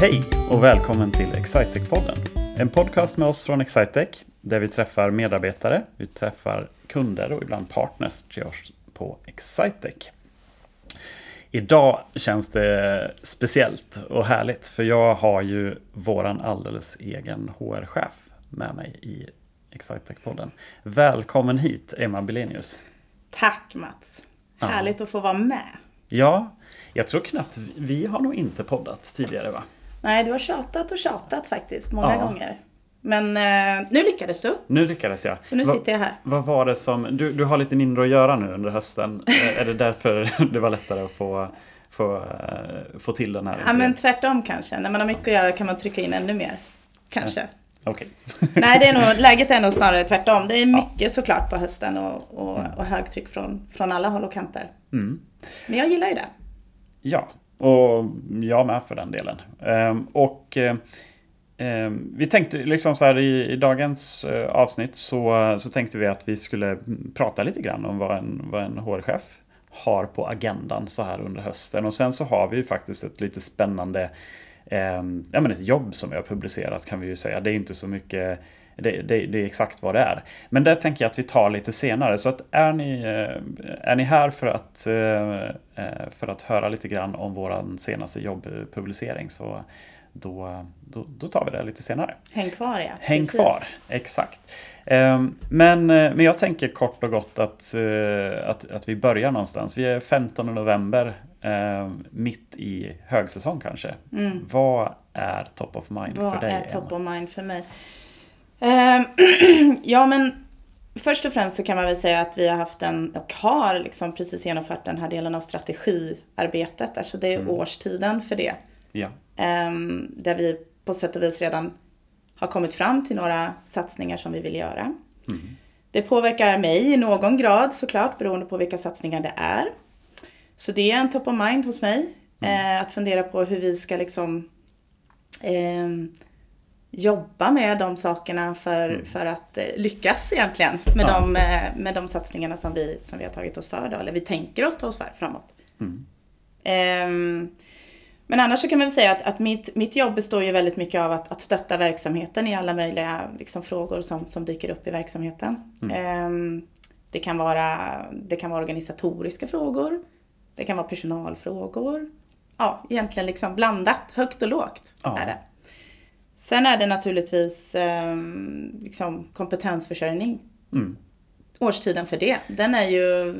Hej och välkommen till Excitec-podden. En podcast med oss från Excitec där vi träffar medarbetare, vi träffar kunder och ibland partners till oss på Excitec. Idag känns det speciellt och härligt för jag har ju våran alldeles egen HR-chef med mig i Excitec-podden. Välkommen hit Emma Bilenius. Tack Mats! Härligt att få vara med. Ja, jag tror knappt, vi har nog inte poddat tidigare va? Nej, du har tjatat och tjatat faktiskt, många ja. gånger. Men eh, nu lyckades du. Nu lyckades jag. Så nu Va, sitter jag här. Vad var det som, du, du har lite mindre att göra nu under hösten. är det därför det var lättare att få, få, uh, få till den här? Ja, men tvärtom kanske. När man har mycket att göra kan man trycka in ännu mer. Kanske. Ja. Okay. Nej, det är nog, läget är nog snarare tvärtom. Det är mycket ja. såklart på hösten och, och, mm. och högtryck från, från alla håll och kanter. Mm. Men jag gillar ju det. Ja, och jag med för den delen. Ehm, och eh, vi tänkte liksom så här i, i dagens eh, avsnitt så, så tänkte vi att vi skulle prata lite grann om vad en, vad en HR-chef har på agendan så här under hösten. Och sen så har vi ju faktiskt ett lite spännande eh, ja, men ett jobb som vi har publicerat kan vi ju säga. Det är inte så mycket det, det, det, är exakt vad det är. Men det tänker jag att vi tar lite senare. Så att är, ni, eh, är ni här för att, eh, eh, för att höra lite grann om vår senaste jobbpublicering så då, då, då, tar vi det lite senare. Häng kvar ja. Häng Precis. kvar, exakt. Ehm, men, men jag tänker kort och gott att, att, att vi börjar någonstans. Vi är 15 november, mitt i högsäsong kanske. Mm. Vad är top of mind vad för dig? Vad är top Emma? of mind för mig? Ehm, ja, men först och främst så kan man väl säga att vi har haft en, och har liksom precis genomfört den här delen av strategiarbetet. Alltså det är mm. årstiden för det. Ja. Um, där vi på sätt och vis redan har kommit fram till några satsningar som vi vill göra. Mm. Det påverkar mig i någon grad såklart beroende på vilka satsningar det är. Så det är en top of mind hos mig. Mm. Eh, att fundera på hur vi ska liksom eh, jobba med de sakerna för, mm. för att eh, lyckas egentligen med, ja. de, eh, med de satsningarna som vi, som vi har tagit oss för, då, eller vi tänker oss ta oss för framåt. Mm. Um, men annars så kan man väl säga att, att mitt, mitt jobb består ju väldigt mycket av att, att stötta verksamheten i alla möjliga liksom, frågor som, som dyker upp i verksamheten. Mm. Um, det, kan vara, det kan vara organisatoriska frågor, det kan vara personalfrågor. Ja, egentligen liksom blandat, högt och lågt ja. är det. Sen är det naturligtvis eh, liksom kompetensförsörjning. Mm. Årstiden för det, den är, ju,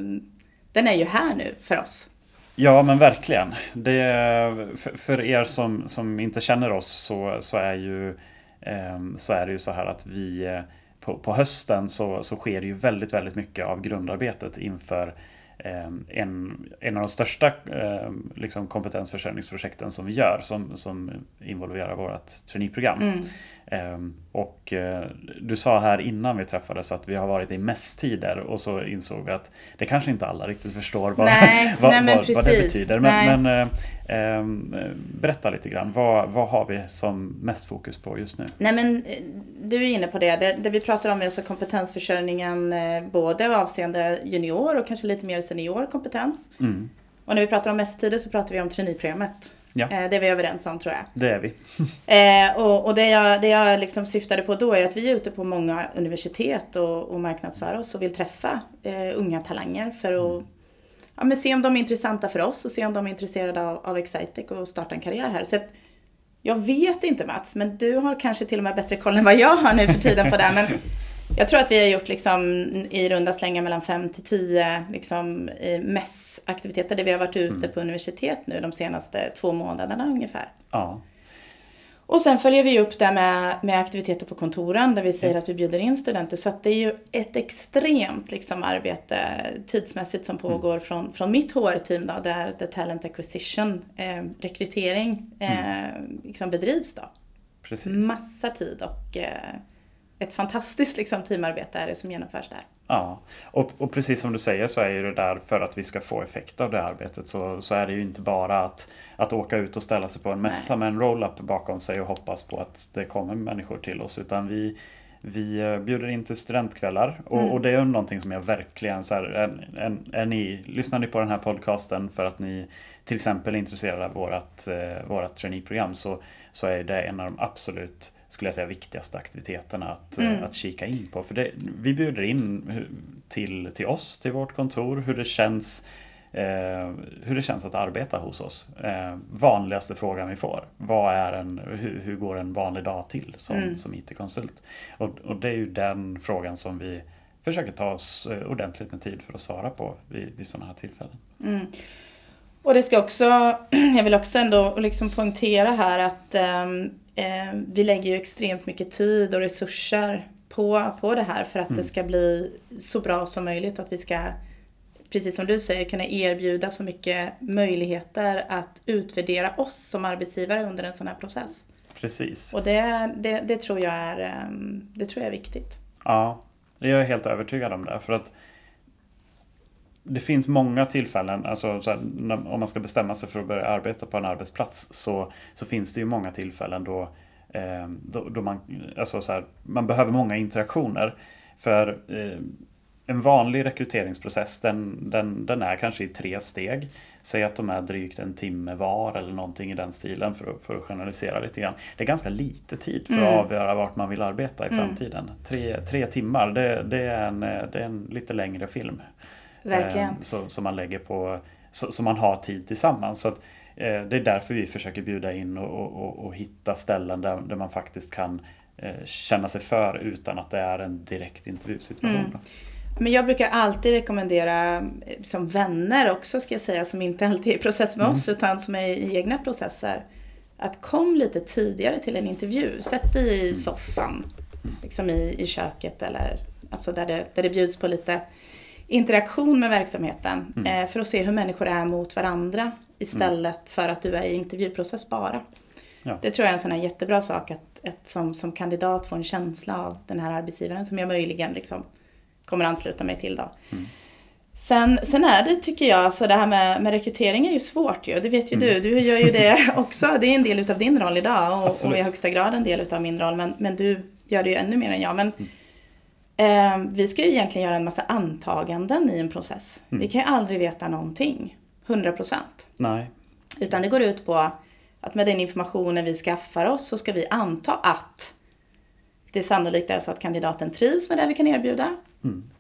den är ju här nu för oss. Ja men verkligen. Det, för, för er som, som inte känner oss så, så, är ju, eh, så är det ju så här att vi eh, på, på hösten så, så sker det ju väldigt, väldigt mycket av grundarbetet inför Ehm, en, en av de största eh, liksom, kompetensförsörjningsprojekten som vi gör som, som involverar vårt traineeprogram. Mm. Ehm, och eh, du sa här innan vi träffades att vi har varit i mässtider och så insåg vi att det kanske inte alla riktigt förstår vad, nej, vad, nej, vad, vad, det betyder. Men, men äh, äh, berätta lite grann, vad, vad har vi som mest fokus på just nu? Nej men du är inne på det, det, det vi pratar om är alltså kompetensförsörjningen både avseende junior och kanske lite mer senior kompetens. Mm. Och när vi pratar om mässtider så pratar vi om traineeprogrammet. Ja. Eh, det är vi överens om tror jag. Det är vi. eh, och och det jag, det jag liksom syftade på då är att vi är ute på många universitet och, och marknadsför oss och vill träffa eh, unga talanger för att mm. ja, men se om de är intressanta för oss och se om de är intresserade av, av Excitec och starta en karriär här. Så att, jag vet inte Mats, men du har kanske till och med bättre koll än vad jag har nu för tiden på det. Men jag tror att vi har gjort liksom i runda slängar mellan 5 till 10 liksom, mässaktiviteter där vi har varit ute mm. på universitet nu de senaste två månaderna ungefär. Ja. Och sen följer vi upp det med, med aktiviteter på kontoren där vi säger yes. att vi bjuder in studenter. Så det är ju ett extremt liksom, arbete tidsmässigt som mm. pågår mm. från, från mitt HR-team då, där The Talent Acquisition, eh, rekrytering, eh, mm. liksom bedrivs då. Precis. Massa tid och eh, ett fantastiskt liksom, teamarbete är det som genomförs där. Ja, och, och, precis som du säger så är ju det där för att vi ska få effekt av det arbetet så, så är det ju inte bara att, att åka ut och ställa sig på en mässa Nej. med en roll-up bakom sig och hoppas på att det kommer människor till oss utan vi, vi eh, bjuder in till studentkvällar och, mm. och det är någonting som jag verkligen så här, är, är, är, ni, lyssnar ni på den här podcasten för att ni till exempel är intresserade av vårat, eh, vårat traineeprogram så, så är det en av de absolut skulle jag säga viktigaste aktiviteterna att, mm. att kika in på. För det, vi bjuder in till, till oss, till vårt kontor, hur det känns eh, hur det känns att arbeta hos oss. Eh, vanligaste frågan vi får. Vad är en, hur, hur går en vanlig dag till som, mm. som IT-konsult? Och, och det är ju den frågan som vi försöker ta oss eh, ordentligt med tid för att svara på vid, vid sådana här tillfällen. Mm. Och det ska också, jag vill också ändå liksom poängtera här att ehm, eh, vi lägger ju extremt mycket tid och resurser på, på det här för att mm. det ska bli så bra som möjligt. Att vi ska precis som du säger, kunna erbjuda så mycket möjligheter att utvärdera oss som arbetsgivare under en sån här process. Precis. Och det, det, det, tror, jag är, ehm, det tror jag är viktigt. Ja, jag är helt övertygad om det. För att det finns många tillfällen, alltså här, om man ska bestämma sig för att börja arbeta på en arbetsplats så, så finns det ju många tillfällen då, eh, då, då, man, alltså så här, man behöver många interaktioner. För eh, en vanlig rekryteringsprocess den, den, den är kanske i tre steg. Säg att de är drygt en timme var eller någonting i den stilen för att, för att generalisera lite grann. Det är ganska lite tid för att mm. avgöra vart man vill arbeta i mm. framtiden. Tre, tre timmar, det, det, är en, det är en lite längre film. Verkligen. Eh, så, som man lägger på, så, så, man har tid tillsammans. Så att, eh, det är därför vi försöker bjuda in och, och, och hitta ställen där, där man faktiskt kan eh, känna sig för utan att det är en direkt intervjusituation. Mm. Men jag brukar alltid rekommendera eh, som vänner också ska jag säga, som inte alltid är i process med mm. oss utan som är i egna processer. Att kom lite tidigare till en intervju. Sätt dig i mm. soffan, liksom i, i köket eller alltså där, det, där det bjuds på lite interaktion med verksamheten. Mm. Eh, för att se hur människor är mot varandra istället mm. för att du är i intervjuprocess bara. Ja. Det tror jag är en sån här jättebra sak att, att som, som kandidat få en känsla av den här arbetsgivaren som jag möjligen liksom kommer ansluta mig till då. Mm. Sen, sen är det, tycker jag, så det här med, med rekrytering är ju svårt ju. Det vet ju mm. du. Du gör ju det också. Det är en del av din roll idag och, och i högsta grad en del av min roll. Men, men du gör det ju ännu mer än jag. Men, mm. Eh, vi ska ju egentligen göra en massa antaganden i en process. Mm. Vi kan ju aldrig veta någonting. 100 procent. Nej. Utan det går ut på att med den informationen vi skaffar oss så ska vi anta att det sannolikt är så att kandidaten trivs med det vi kan erbjuda. Mm.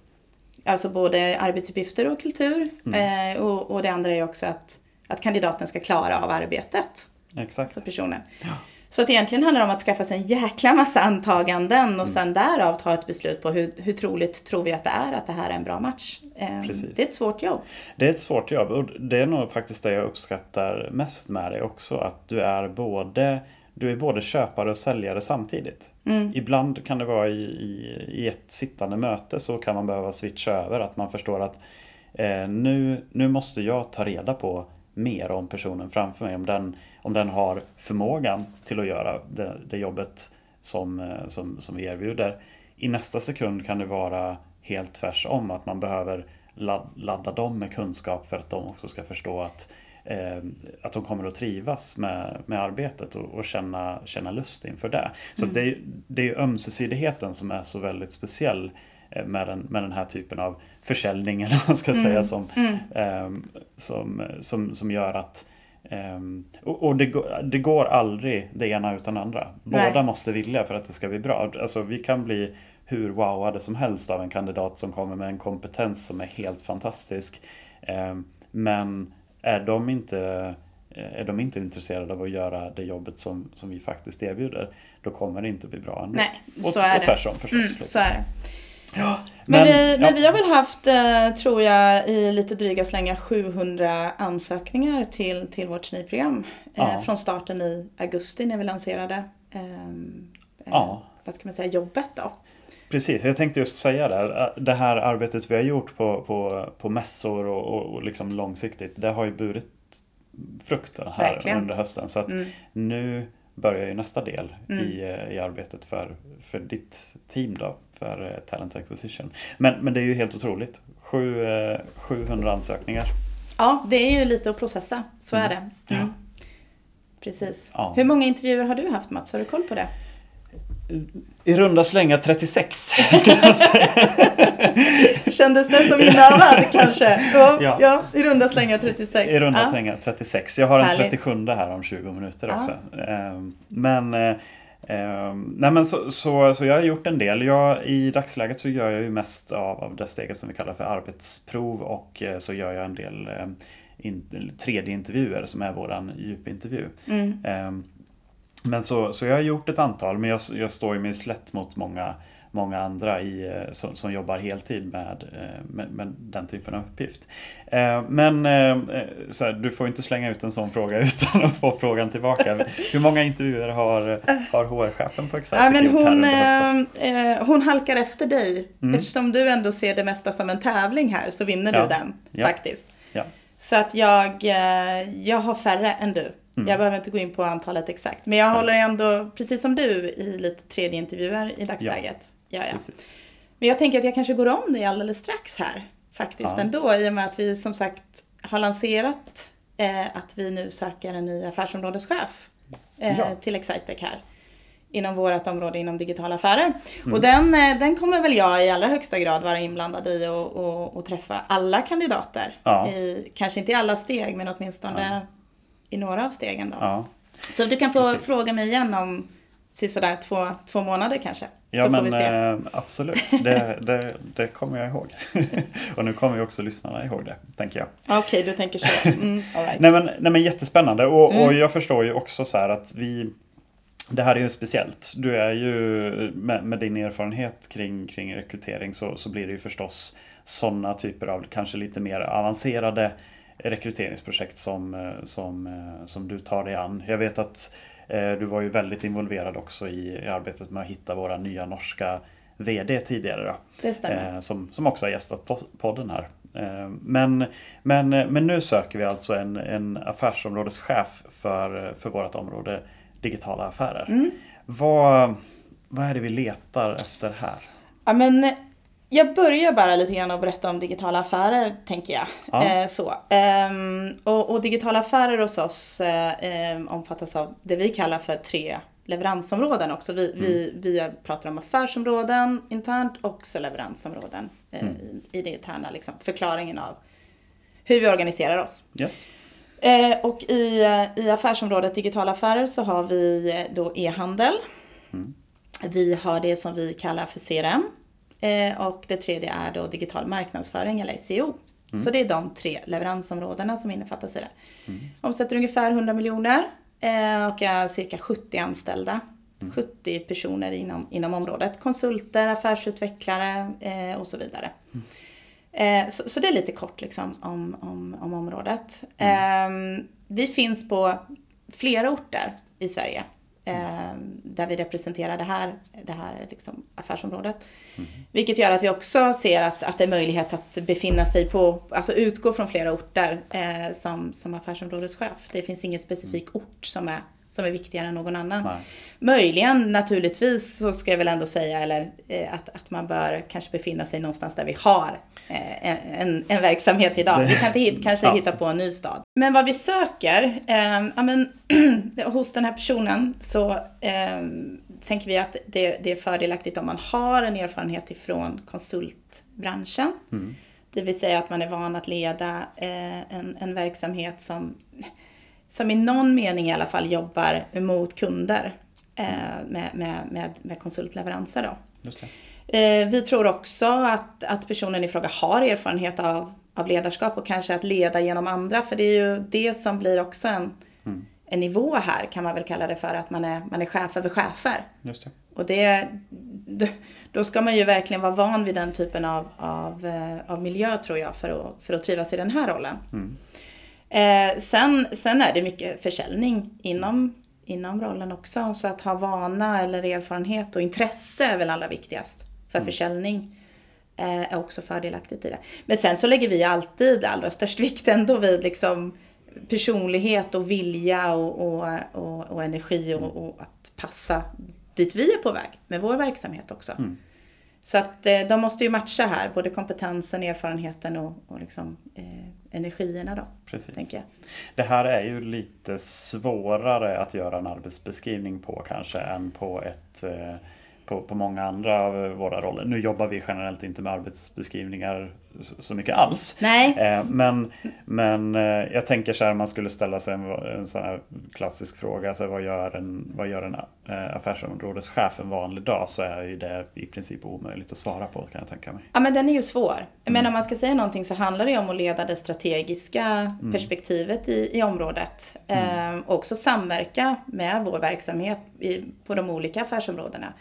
Alltså både arbetsuppgifter och kultur. Mm. Eh, och, och, det andra är också att, att kandidaten ska klara av arbetet. Exakt. Alltså personen. Ja. Så att egentligen handlar det om att skaffa sig en jäkla massa antaganden och mm. sen därav ta ett beslut på hur, hur troligt tror vi att det är att det här är en bra match. Eh, det är ett svårt jobb. Det är ett svårt jobb och det är nog faktiskt det jag uppskattar mest med det också. Att du är både du är både köpare och säljare samtidigt. Mm. Ibland kan det vara i, i, i, ett sittande möte så kan man behöva switcha över. Att man förstår att eh, nu, nu måste jag ta reda på mer om personen framför mig. Om den, om den har förmågan till att göra det, det jobbet som, eh, som, som vi erbjuder. I nästa sekund kan det vara helt tvärsom. Att man behöver ladda dem med kunskap för att de också ska förstå att eh, att de kommer att trivas med, med arbetet och, och känna, känna lust inför det. Så mm. det, är, det är ömsesidigheten som är så väldigt speciell eh, med den, med den här typen av försäljning eller vad man ska mm. säga som, mm. eh, som, som, som gör att Um, och, och det, det, går aldrig det ena utan det andra. Båda Nej. måste vilja för att det ska bli bra. Alltså, vi kan bli hur wowade som helst av en kandidat som kommer med en kompetens som är helt fantastisk. Um, men är de inte, är de inte intresserade av att göra det jobbet som, som vi faktiskt erbjuder, då kommer det inte bli bra ändå. Nej, så och, är och tvärtom det. förstås. Mm, så är det. Ja, men, men, vi, ja. men vi har väl haft, eh, tror jag, i lite dryga slängar 700 ansökningar till, till vårt traineeprogram. Eh, ja. Från starten i augusti när vi lanserade ehm, eh, ja. vad ska man säga, jobbet då. Precis, jag tänkte just säga det. Det här arbetet vi har gjort på, på, på mässor och, och, och liksom långsiktigt, det har ju burit frukten här Verkligen. under hösten. Så att mm. nu börjar ju nästa del mm. i, eh, i arbetet för, för ditt team då, för eh, Talent Acquisition. Men, men det är ju helt otroligt. Sju, 700 eh, ansökningar. Ja, det är ju lite att processa, så mm. är det. Mm. Precis. Ja. Hur många intervjuer har du haft Mats? Har du koll på det? I runda slängar 36 skulle jag säga. Kändes det som inövad kanske? Ja, Ja. ja. i runda slängar 36. I runda ja. slängar 36. Jag har en Härligt. 37 här om 20 minuter också. Ehm, Men, eh, ehm, nej men så, så, så jag har gjort en del. Jag, I dagsläget så gör jag ju mest av, av det steget som vi kallar för arbetsprov och eh, så gör jag en del eh, in, 3D-intervjuer som är våran djupintervju. Mm. Men så, så jag har gjort ett antal, men jag, jag står ju mig slätt mot många, många andra i, eh, som, som jobbar heltid med, eh, med, med den typen av uppgift. Eh, Men så här, du får inte slänga ut en sån fråga utan att få frågan tillbaka. Hur många intervjuer har, har HR-chefen på Excite Ja, men hon, eh, hon halkar efter dig. Mm. Eftersom du ändå ser det mesta som en tävling här så vinner Ja. du den Ja. faktiskt. Ja. Så att jag, jag har färre än du. Mm. Jag behöver inte gå in på antalet exakt. Men jag håller ändå, precis som du, i lite 3D-intervjuer i dagsläget. Ja. Ja, Precis. Men jag tänker att jag kanske går om dig alldeles strax här. Faktiskt Ja. ändå. I och med att vi som sagt har lanserat eh, att vi nu söker en ny affärsområdeschef eh, Ja. till Excitec här. Inom vårt område inom digitala affärer. Mm. Och den, eh, den kommer väl jag i allra högsta grad vara inblandad i och, och, och träffa alla kandidater. Ja. I, kanske inte i alla steg men åtminstone i några av stegen då. Ja. Så du kan få Precis. fråga mig igen om sådär två, två månader kanske. Ja så får men vi se. eh, absolut, det, det, det kommer jag ihåg. och nu kommer ju också lyssnarna ihåg det, tänker jag. Okej, du tänker så. Mm, right. Nej men, nej men jättespännande och, och Mm. jag förstår ju också så här att vi Det här är ju speciellt. Du är ju med, med din erfarenhet kring, kring rekrytering så, så blir det ju förstås sådana typer av kanske lite mer avancerade rekryteringsprojekt som, eh, som, eh, som du tar dig an. Jag vet att eh, du var ju väldigt involverad också i, i arbetet med att hitta våra nya norska VD tidigare. Då. Det stämmer. Som, som också har gästat po- podden här. Men, men, men nu söker vi alltså en, en affärsområdeschef för, för vårt område digitala affärer. Mm. Vad, vad är det vi letar efter här? Ja, men jag börjar bara lite grann att berätta om digitala affärer, tänker jag. Ja. Eh, så. Ehm, och, och digitala affärer hos oss eh, em, omfattas av det vi kallar för tre leveransområden också. Vi, vi, vi pratar om affärsområden internt och också leveransområden eh, i, i det interna, liksom, förklaringen av hur vi organiserar oss. Yes. Eh, och i, i affärsområdet digitala affärer så har vi eh, då e-handel. Vi har det som vi kallar för CRM. Eh, och det tredje är då digital marknadsföring eller SEO. Så det är de tre leveransområdena som innefattas i det. Omsätter ungefär 100 miljoner eh, och är cirka 70 anställda. 70 personer inom, inom området. Konsulter, affärsutvecklare eh, och så vidare. Eh, så, så det är lite kort liksom om, om, om området. Eh, vi finns på flera orter i Sverige. Eh, där vi representerar det här, det här liksom affärsområdet. Vilket gör att vi också ser att, att det är möjlighet att befinna sig på, alltså utgå från flera orter eh, som, som affärsområdeschef. Det finns ingen specifik ort som är, som är viktigare än någon annan. Nej. Möjligen naturligtvis så ska jag väl ändå säga eller, eh, att, att man bör kanske befinna sig någonstans där vi har eh, en, en verksamhet idag. Vi kan inte hit, kanske Ja. hitta på en ny stad. Men vad vi söker, eh, ja, men, hos den här personen så eh, tänker vi att det, det är fördelaktigt om man har en erfarenhet ifrån konsultbranschen. Det vill säga att man är van att leda eh, en, en verksamhet som, som i någon mening i alla fall jobbar mot kunder eh, med, med, med, med konsultleveranser. Då. Eh, vi tror också att, att personen i fråga har erfarenhet av, av ledarskap och kanske att leda genom andra. För det är ju det som blir också en, en nivå här kan man väl kalla det för. Att man är, man är chef över chefer. Just det. Och det, då ska man ju verkligen vara van vid den typen av, av, eh, av miljö tror jag för att, för att trivas i den här rollen. Eh, sen, sen är det mycket försäljning inom, inom rollen också. Så att ha vana eller erfarenhet och intresse är väl allra viktigast för försäljning. Eh, är också fördelaktigt i det. Men sen så lägger vi alltid allra störst vikt ändå vid liksom personlighet och vilja och, och, och, och energi och, och att passa dit vi är på väg med vår verksamhet också. Så att eh, de måste ju matcha här, både kompetensen, erfarenheten och, och liksom, eh, energierna då. Precis. Det här är ju lite svårare att göra en arbetsbeskrivning på kanske än på ett eh, på, på många andra av våra roller. Nu jobbar vi generellt inte med arbetsbeskrivningar så, mycket alls. Nej. Eh, men, men eh, jag tänker så här, man skulle ställa sig en, en sån här klassisk fråga. Så vad gör en, vad gör en eh, affärsområdeschef en vanlig dag? Så är ju det i princip omöjligt att svara på kan jag tänka mig. Ja men den är ju svår. Men om man ska säga någonting så handlar det ju om att leda det strategiska perspektivet i, i området. Eh, och också samverka med vår verksamhet i, på de olika affärsområdena.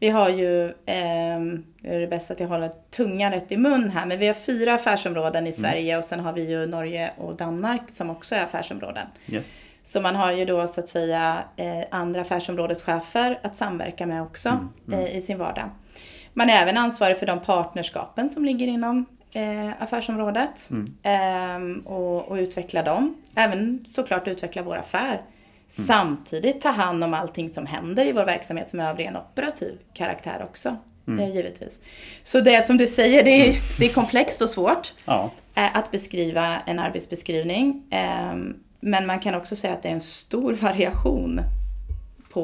Vi har ju, eh, det är det bäst att jag håller tungan rätt i mun här, men vi har fyra affärsområden i Sverige och sen har vi ju Norge och Danmark som också är affärsområden. Yes. Så man har ju då så att säga eh, andra affärsområdeschefer att samverka med också eh, i sin vardag. Man är även ansvarig för de partnerskapen som ligger inom eh, affärsområdet ehm, och, och utveckla dem. Även såklart utveckla vår affär. Samtidigt ta hand om allting som händer i vår verksamhet som är av ren operativ karaktär också. Eh, givetvis. Så det som du säger, det är, det är komplext och svårt Ja, eh, att beskriva en arbetsbeskrivning. Ehm, Men man kan också säga att det är en stor variation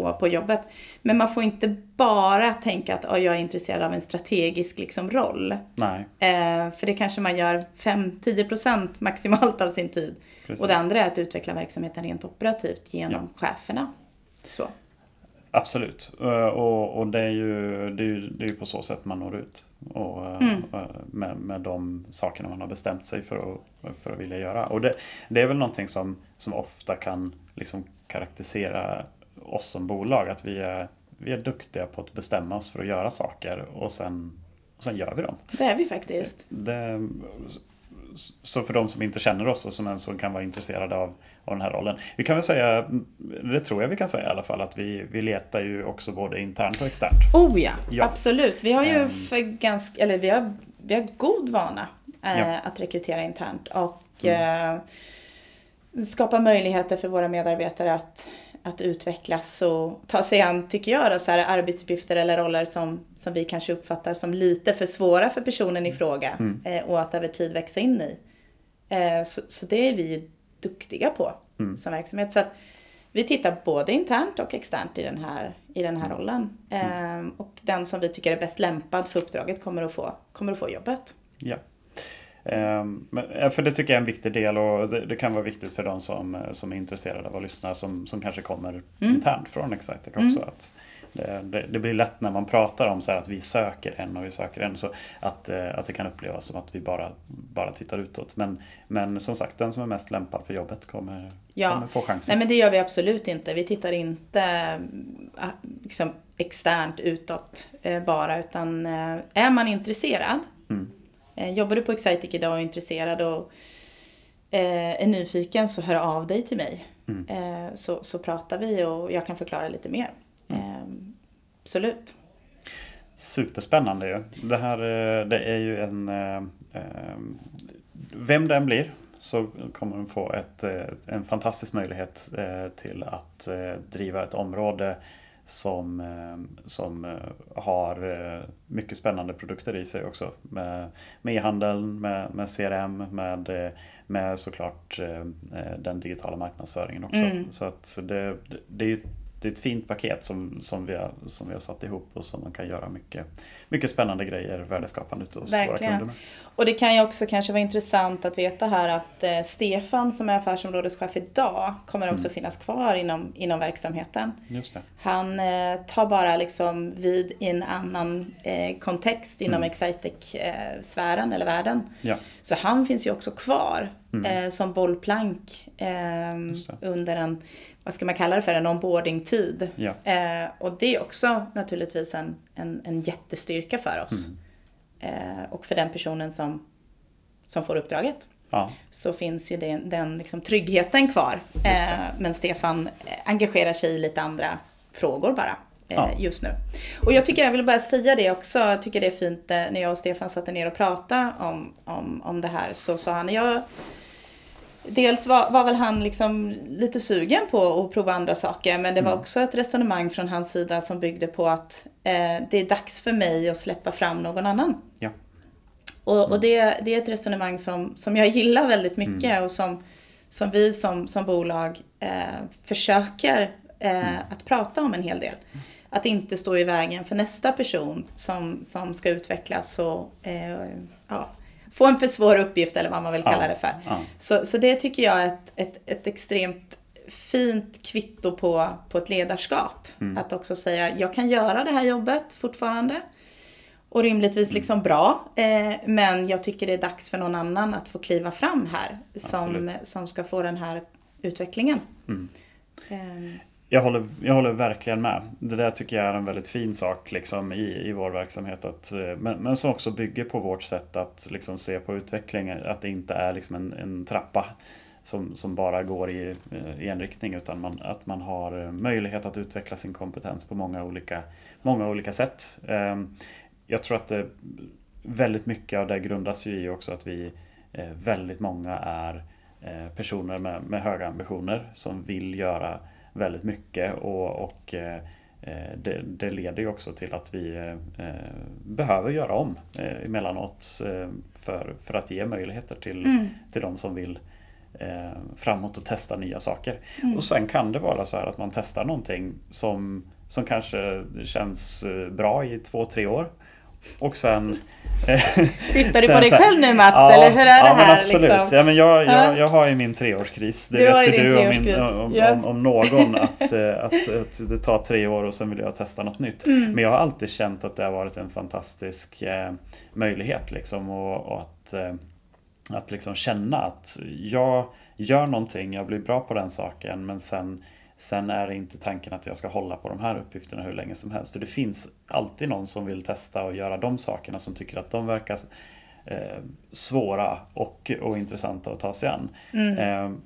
på, på jobbet. Men man får inte bara tänka att "Oj, jag är intresserad av en strategisk liksom, roll. nej. Eh, för det kanske man gör 5-10% maximalt av sin tid. Precis. Och det andra är att utveckla verksamheten rent operativt genom cheferna. Så. Absolut. Eh, Och, och det, är ju, det, är ju, det är ju på så sätt man når ut. Och, eh, Mm. eh, med, med de sakerna man har bestämt sig för att, för att vilja göra. Och det, det är väl någonting som, som ofta kan liksom karaktärisera oss som bolag. Att vi är, vi är duktiga på att bestämma oss för att göra saker och sen, och sen gör vi dem. Det är vi faktiskt. Det, så för de som inte känner oss och som ens kan vara intresserade av, av den här rollen. Vi kan väl säga, det tror jag vi kan säga i alla fall, att vi, vi letar ju också både internt och externt. Oh ja, Ja. absolut. Vi har ju Ehm. för ganska, eller vi har, vi har god vana eh, Ja. att rekrytera internt och eh, skapa möjligheter för våra medarbetare att, att utvecklas och ta sig an, tycker jag, då, så här arbetsuppgifter eller roller som, som vi kanske uppfattar som lite för svåra för personen i fråga eh, och att över tid växa in i. Eh, så, så det är vi ju duktiga på som verksamhet. Så att vi tittar både internt och externt i den här, i den här rollen. Eh, och den som vi tycker är bäst lämpad för uppdraget kommer att få, kommer att få jobbet. Ja. Ehm, men, eh, för det tycker jag är en viktig del och det, det kan vara viktigt för de som, eh, som är intresserade av att lyssna som, som kanske kommer internt från Excitec också. Att det, det, det blir lätt när man pratar om så att vi söker en och vi söker en så att, eh, att det kan upplevas som att vi bara, bara tittar utåt. Men, men som sagt, den som är mest lämpad för jobbet kommer, Ja. kommer få chansen. Nej men det gör vi absolut inte. Vi tittar inte liksom, externt utåt bara utan är man intresserad, Mm. Eh, jobbar du på Excitec idag och är intresserad och eh, är nyfiken så hör av dig till mig. Mm. Eh, så, så pratar vi och jag kan förklara lite mer. Eh, absolut. Superspännande ju. Det här det är ju en... eh, eh, Vem den blir så kommer den få ett, en fantastisk möjlighet till att driva ett område som, eh, som eh, har eh, mycket spännande produkter i sig också. Med, med e-handeln, med, med CRM, med, med såklart den digitala marknadsföringen också. Mm. Så att det, det, är ju det är ett fint paket som, som, vi har, som vi har satt ihop och som man kan göra mycket, mycket spännande grejer, värdeskapande ute hos våra Verkligen. kunder med. Och det kan ju också kanske vara intressant att veta här att eh, Stefan som är affärsområdeschef idag kommer också finnas kvar inom, inom verksamheten. Han eh, tar bara liksom vid i en annan eh, kontext inom Excitec-sfären eller världen. Ja, Så han finns ju också kvar eh, som bollplank eh, under en, vad ska man kalla det för, en onboarding-tid. ja. Eh, och det är också naturligtvis en, en, en jättestyrka för oss. Eh, och för den personen som, som får uppdraget ja. så finns ju den, den liksom tryggheten kvar. Eh, men Stefan engagerar sig i lite andra frågor bara eh, Ja. just nu. Och jag tycker, jag vill bara säga det också, jag tycker det är fint eh, när jag och Stefan satte ner och pratade om, om, om det här så sa han, jag dels var, var väl han liksom lite sugen på att prova andra saker. Men det var Mm. också ett resonemang från hans sida som byggde på att eh, det är dags för mig att släppa fram någon annan. Ja. Och, och det, det är ett resonemang som, som jag gillar väldigt mycket Mm. och som, som vi som, som bolag eh, försöker eh, Mm. att prata om en hel del. Att inte stå i vägen för nästa person som, som ska utvecklas och eh, ja, få en för svår uppgift eller vad man vill kalla det för. Så, så det tycker jag är ett, ett, ett extremt fint kvitto på, på ett ledarskap. Mm. Att också säga, jag kan göra det här jobbet fortfarande. Och rimligtvis Mm. liksom bra. Eh, men jag tycker det är dags för någon annan att få kliva fram här. Som, Absolut. som ska få den här utvecklingen. Mm. Eh, jag håller, jag håller verkligen med. Det där tycker jag är en väldigt fin sak liksom, i, i vår verksamhet. Att, eh, men, men som också bygger på vårt sätt att liksom, se på utveckling. Att det inte är liksom, en, en trappa som, som bara går i, eh, i en riktning. Utan man, att man har eh, möjlighet att utveckla sin kompetens på många olika, många olika sätt. Ehm, jag tror att det, väldigt mycket av det grundas ju i också att vi väldigt många är personer med, med höga ambitioner som vill göra väldigt mycket och, och eh, eh, det, det leder ju också till att vi eh, eh, behöver göra om eh, emellanåt för, för att ge möjligheter till, Mm. till de som vill framåt och testa nya saker. Mm. Och sen kan det vara så här att man testar någonting som, som kanske känns bra i två, tre år. Och sen... eh, Syftar du på dig här- själv nu Mats? Ja, eller hur är det ja, men här? absolut. Liksom? Ja, men jag, Ja. jag, jag har ju min treårskris. Det Du vet ju du om, min, om, Ja. om, om någon att, eh, att, att det tar tre år och sen vill jag testa något nytt. Mm. Men jag har alltid känt att det har varit en fantastisk eh, möjlighet liksom och, och att, eh, att liksom känna att jag gör någonting, jag blir bra på den saken men sen Sen är det inte tanken att jag ska hålla på de här uppgifterna hur länge som helst. För det finns alltid någon som vill testa och göra de sakerna som tycker att de verkar eh, svåra och, och intressanta att ta sig an. Mm. Eh,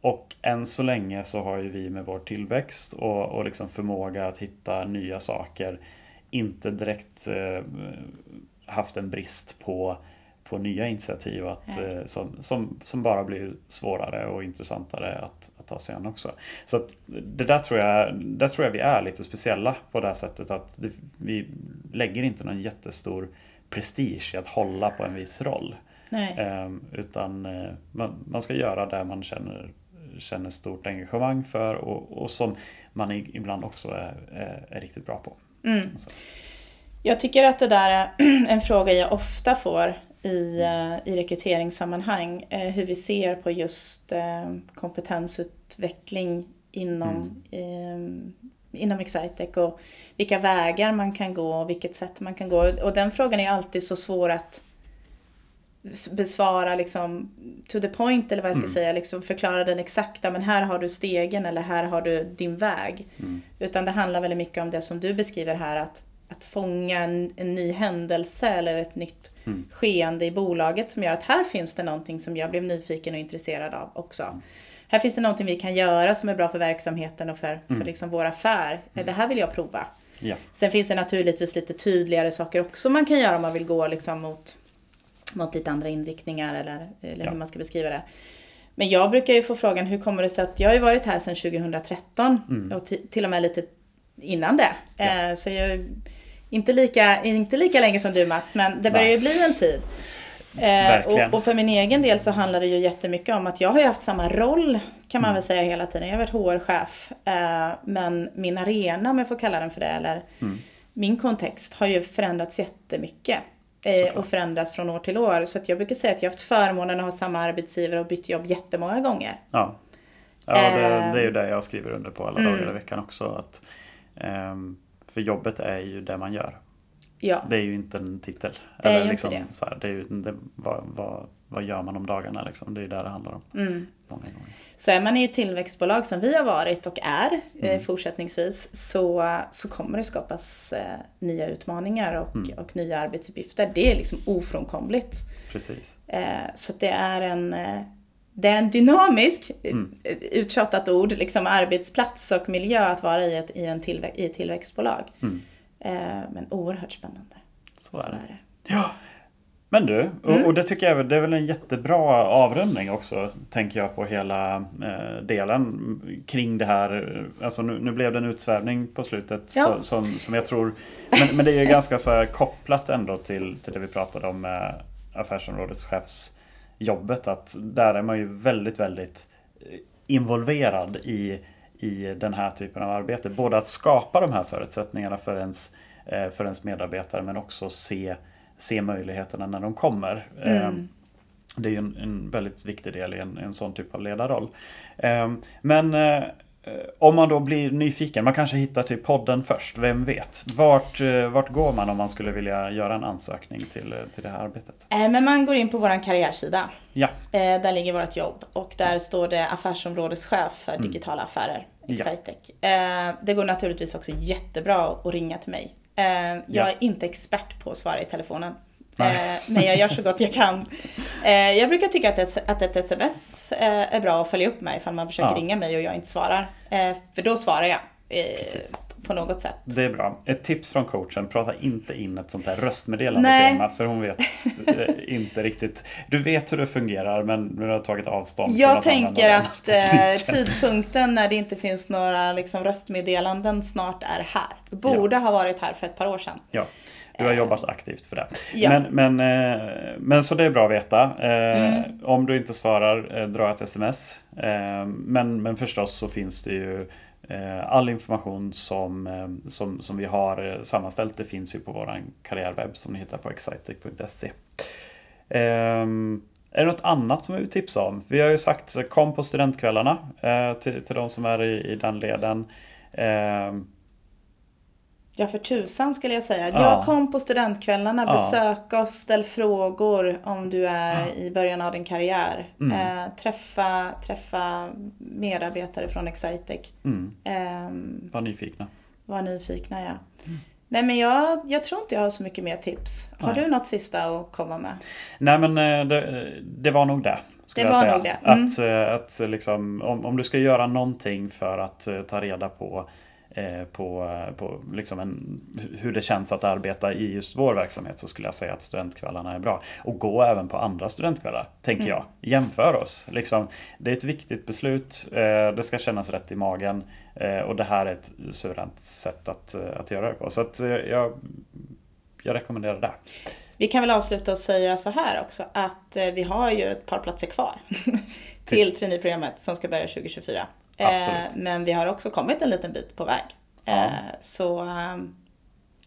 och än så länge så har ju vi med vår tillväxt och, och liksom förmåga att hitta nya saker inte direkt eh, haft en brist på, på nya initiativ att, eh, som, som, som bara blir svårare och intressantare att, att ta sig an också. Så att det där tror, jag, där tror jag vi är lite speciella på det här sättet att det, vi lägger inte någon jättestor prestige i att hålla på en viss roll. Nej. Eh, utan eh, man, man ska göra det man känner, känner stort engagemang för och, och som man ibland också är, är, är riktigt bra på. Mm. Jag tycker att det där är en fråga jag ofta får i, eh, i rekryteringssammanhang. eh, Hur vi ser på just eh, kompetensutveckling inom, eh, inom Excitec och vilka vägar man kan gå och vilket sätt man kan gå. Och den frågan är alltid så svår att besvara liksom to the point eller vad jag ska Mm. säga, liksom förklara den exakta men här har du stegen eller här har du din väg. Mm. Utan det handlar väldigt mycket om det som du beskriver här att, att fånga en, en ny händelse eller ett nytt Mm. skeende i bolaget som gör att här finns det någonting som jag blev nyfiken och intresserad av också. Här finns det någonting vi kan göra som är bra för verksamheten och för, för liksom vår affär. Det här vill jag prova. Ja. Sen finns det naturligtvis lite tydligare saker också man kan göra om man vill gå liksom mot, mot lite andra inriktningar eller, eller Ja. hur man ska beskriva det. Men jag brukar ju få frågan, hur kommer det sig att jag har ju varit här sedan 2013 Mm. och ti- till och med lite innan det. Ja. Eh, Så jag inte lika, inte lika länge som du Mats, men det börjar ju bli en tid. Eh, och, och för min egen del så handlar det ju jättemycket om att jag har ju haft samma roll kan man Mm. väl säga hela tiden. Jag har varit HR-chef. Eh, men min arena, om jag får kalla den för det, eller Mm. min kontext har ju förändrats jättemycket. Eh, och förändrats från år till år. Så jag brukar säga att jag har haft förmånen att ha samma arbetsgivare och bytt jobb jättemånga gånger. Ja, ja det, det är ju det jag skriver under på alla Mm. dagar i veckan också. Att, för jobbet är ju det man gör. Ja, Det är ju inte en titel. Det är ju inte liksom, det. Så här, det är ju, det, vad, vad, vad gör man om dagarna liksom? Det är ju det det handlar om. mm. Många gånger. Så är man i ett tillväxtbolag som vi har varit och är eh, Mm. fortsättningsvis så, så kommer det skapas eh, nya utmaningar och, Mm. och nya arbetsuppgifter. Det är liksom ofrånkomligt. Precis. Eh, så det är en, eh, det är en dynamisk, Mm. eh, uttjatat ord, liksom arbetsplats och miljö att vara i ett, i en tillvä- i ett tillväxtbolag. Mm. Eh, men oerhört spännande. Så är det. det. Ja. Men du, och, mm. och, det tycker jag det är väl en jättebra avrundning också, tänker jag på hela eh, delen kring det här. Alltså nu, nu, blev det en utsvävning på slutet ja. så, som, som jag tror, men, men det är ju ganska så här kopplat ändå till, till det vi pratade om med affärsområdeschefsjobbet. Att där är man ju väldigt, väldigt involverad i, i den här typen av arbete. Både att skapa de här förutsättningarna för ens, eh, för ens medarbetare men också se se möjligheterna när de kommer. Mm. Ehm, det är ju en, en, väldigt viktig del i en, en sån typ av ledarroll. Ehm, men eh, om man då blir nyfiken, man kanske hittar till podden först, vem vet? Vart, eh, vart går man om man skulle vilja göra en ansökning till, eh, till det här arbetet? Men man går in på vår karriärsida. Ja. Där ligger vårt jobb och där står det affärsområdeschef för mm. digitala affärer, Excitec. Ja. Det går naturligtvis också jättebra att ringa till mig. Eh, jag ja. är inte expert på att svara i telefonen. Eh, men jag gör så gott jag kan. Eh, jag brukar tycka att ett, sms är bra att följa upp mig ifall man försöker ja. ringa mig och jag inte svarar. För då svarar jag. Precis. På något sätt. Det är bra. Ett tips från coachen, prata inte in ett sånt här röstmeddelande Nej. till Emma för hon vet inte riktigt. Du vet hur det fungerar men du har tagit avstånd. Jag tänker att eh, tidpunkten när det inte finns några liksom, röstmeddelanden snart är här. Det borde ja. ha varit här för ett par år sedan. Ja. Du har jobbat aktivt för det. Ja. Men, men, eh, men så det är bra att veta. Eh, mm. Om du inte svarar, dra ett sms. Men, men förstås så finns det ju Eh, all information som, eh, som, som vi har eh, sammanställt det finns ju på vår karriärwebb som ni hittar på excitec.se. Ehm, är det något annat som vi vill tipsa om? Vi har ju sagt kom på studentkvällarna till, till de som är i, i den leden. Ehm, Ja, för tusan skulle jag säga. Ja. Jag kom på studentkvällarna, ja. besök oss, ställ frågor om du är ja. i början av din karriär. Mm. Eh, träffa, träffa medarbetare från Excitec. Mm. Eh, var nyfikna. Var nyfikna, ja. Mm. Nej, men jag, jag tror inte jag har så mycket mer tips. Har Nej. du något sista att komma med? Nej, men eh, det, det var nog det. Det var säga. nog det. Mm. Att, eh, att liksom, om, om du ska göra någonting för att eh, ta reda på på, på liksom en, hur det känns att arbeta i just vår verksamhet så skulle jag säga att studentkvällarna är bra. Och gå även på andra studentkvällar, tänker mm. jag. Jämför oss. Liksom, det är ett viktigt beslut, eh, det ska kännas rätt i magen eh, och det här är ett suveränt sätt att, att göra det på. Så att jag, jag rekommenderar det. Vi kan väl avsluta och säga så här också att vi har ju ett par platser kvar till traineeprogrammet som ska börja 2024. Eh, men vi har också kommit en liten bit på väg. Ja. Eh, så ehm,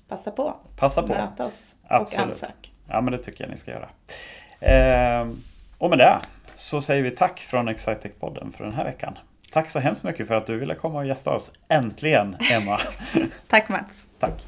passa på. Passa på. Möt oss Absolut. och ansök. Ja, men det tycker jag ni ska göra. Eh, och med det så säger vi tack från Excitec-podden för den här veckan. Tack så hemskt mycket för att du ville komma och gästa oss. Äntligen, Emma! tack Mats! tack!